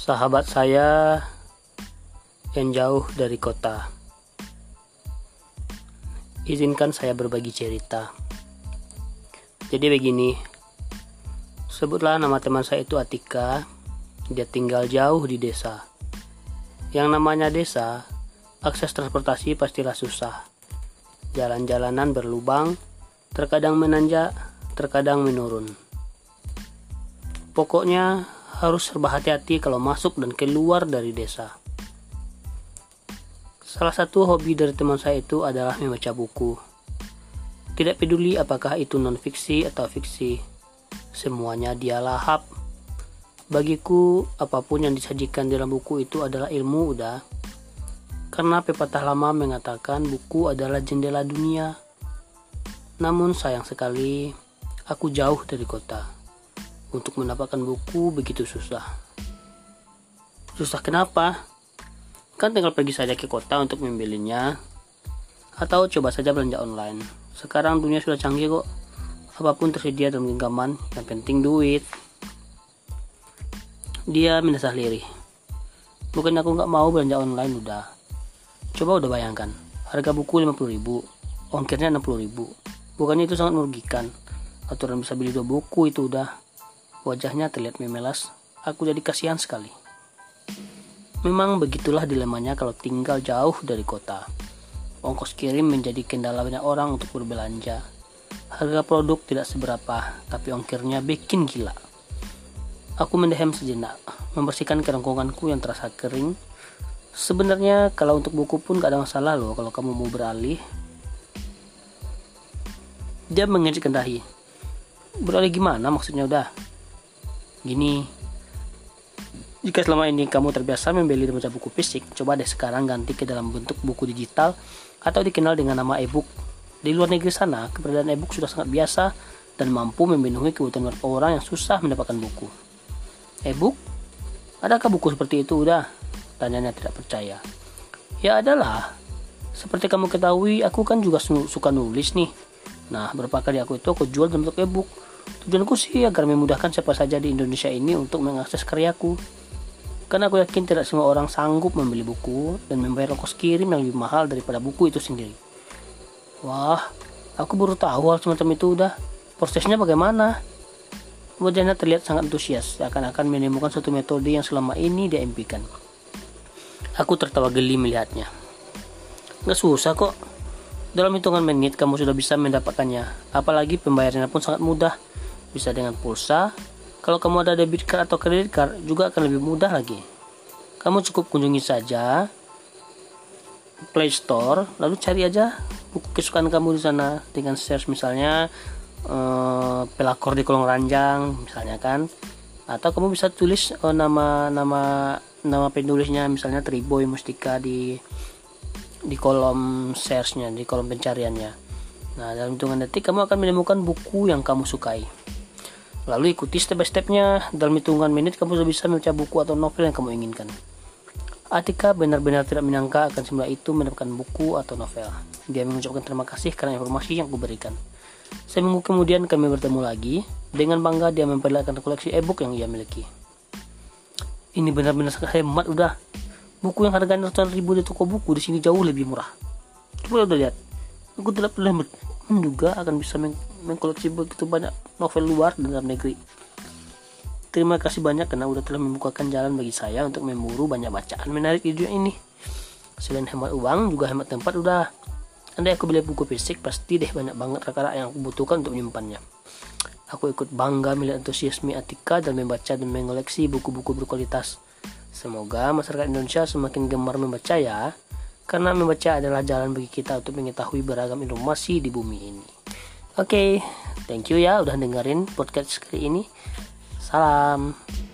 sahabat saya yang jauh dari kota. Izinkan saya berbagi cerita. Jadi begini, sebutlah nama teman saya itu Atika. Dia tinggal jauh di desa. Yang namanya desa, akses transportasi pastilah susah. Jalan-jalanan berlubang, terkadang menanjak, terkadang menurun. Pokoknya harus serba hati-hati kalau masuk dan keluar dari desa. Salah satu hobi dari teman saya itu adalah membaca buku. Tidak peduli apakah itu non-fiksi atau fiksi, semuanya dia lahap. Bagiku, apa pun yang disajikan dalam buku itu adalah ilmu udah. Karena pepatah lama mengatakan buku adalah jendela dunia. Namun sayang sekali, aku jauh dari kota untuk mendapatkan buku begitu susah. Susah kenapa? Kan tinggal pergi saja ke kota untuk membelinya. Atau coba saja belanja online. Sekarang dunia sudah canggih kok. Apa pun tersedia dalam genggaman, yang penting duit. Dia mendasar lirih. Bukan aku nggak mau belanja online udah. Coba udah bayangkan, harga buku 50 ribu, ongkirnya 60 ribu. Bukannya itu sangat merugikan. Aturan bisa beli dua buku itu udah Wajahnya terlihat memelas. Aku jadi kasihan sekali. Memang begitulah dilemanya kalau tinggal jauh dari kota. Ongkos kirim menjadi kendala banyak orang untuk berbelanja. Harga produk tidak seberapa, tapi ongkirnya bikin gila. Aku mendehem sejenak, membersihkan kerongkonganku yang terasa kering. Sebenarnya kalau untuk buku pun gak ada masalah loh kalau kamu mau beralih. Dia mengejekkan dahi. Beralih gimana maksudnya udah? Gini, jika selama ini kamu terbiasa membeli dan buku fisik, coba deh sekarang ganti ke dalam bentuk buku digital atau dikenal dengan nama e-book. Di luar negeri sana, keberadaan e-book sudah sangat biasa dan mampu memenuhi kebutuhan orang yang susah mendapatkan buku. E-book? Adakah buku seperti itu? Udah, tanyanya tidak percaya. Ya adalah. Seperti kamu ketahui, aku kan juga suka nulis nih. Nah, berapa kali aku itu aku jual dalam bentuk e-book Tujuanku sih agar memudahkan siapa saja di Indonesia ini untuk mengakses karyaku. Karena aku yakin tidak semua orang sanggup membeli buku dan membayar ongkos kirim yang lebih mahal daripada buku itu sendiri. Wah, aku baru tahu hal semacam itu udah. Prosesnya bagaimana? Wajahnya terlihat sangat antusias, akan-akan menemukan suatu metode yang selama ini dia impikan. Aku tertawa geli melihatnya. Gak susah kok. Dalam hitungan menit kamu sudah bisa mendapatkannya. Apalagi pembayarannya pun sangat mudah bisa dengan pulsa. Kalau kamu ada debit card atau kredit card juga akan lebih mudah lagi. Kamu cukup kunjungi saja Play Store, lalu cari aja buku kesukaan kamu di sana dengan search misalnya eh, pelakor di kolong ranjang misalnya kan. Atau kamu bisa tulis eh, nama nama nama penulisnya misalnya Triboy Mustika di di kolom searchnya di kolom pencariannya. Nah, dalam hitungan detik kamu akan menemukan buku yang kamu sukai. Lalu ikuti step by stepnya. Dalam hitungan menit kamu sudah bisa membaca buku atau novel yang kamu inginkan. Atika benar-benar tidak menyangka akan semudah itu mendapatkan buku atau novel. Dia mengucapkan terima kasih karena informasi yang kuberikan. Seminggu kemudian kami bertemu lagi. Dengan bangga dia memperlihatkan koleksi e-book yang ia miliki. Ini benar-benar sangat hemat udah. Buku yang harganya ratusan ribu di toko buku di sini jauh lebih murah. Coba udah lihat. Aku tidak pernah menduga akan bisa meng mengkoleksi begitu banyak novel luar dan dalam negeri. Terima kasih banyak karena udah telah membukakan jalan bagi saya untuk memburu banyak bacaan menarik di dunia ini. Selain hemat uang, juga hemat tempat udah. Andai aku beli buku fisik, pasti deh banyak banget raka yang aku butuhkan untuk menyimpannya. Aku ikut bangga melihat antusiasme Atika dan membaca dan mengoleksi buku-buku berkualitas. Semoga masyarakat Indonesia semakin gemar membaca ya, karena membaca adalah jalan bagi kita untuk mengetahui beragam informasi di bumi ini. Oke, okay, thank you ya udah dengerin podcast kali ini. Salam.